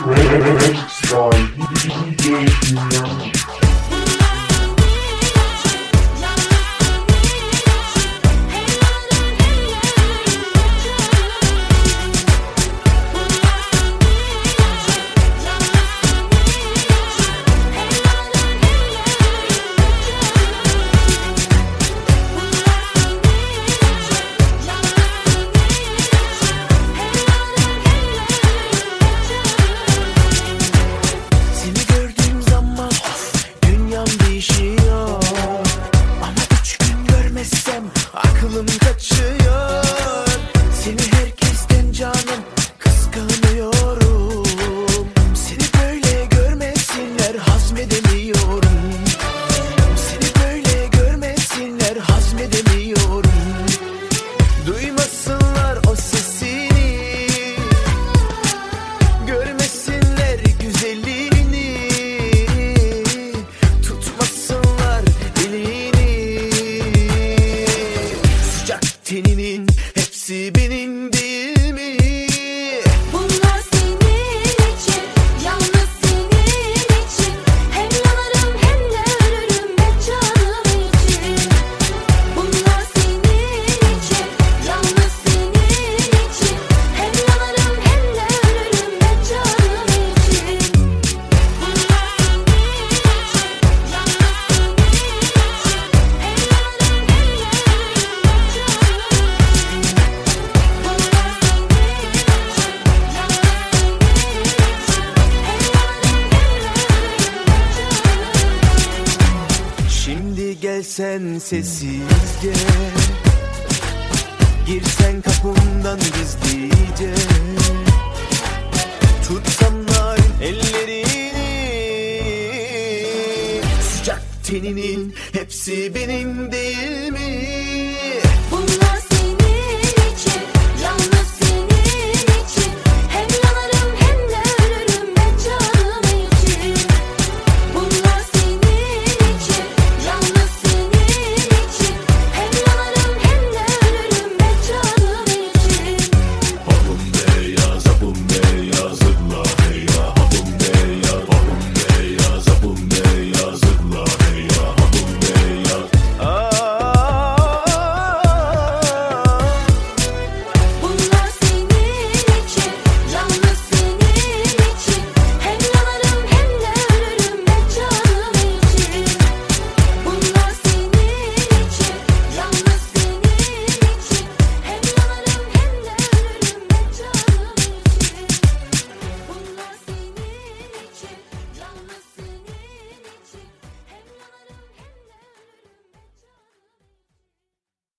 Race by DJ Dynamic. Do you gelsen sessizce Girsen kapımdan gizlice. Tutsam narin ellerini. Sıcak teninin hepsi benim değil mi?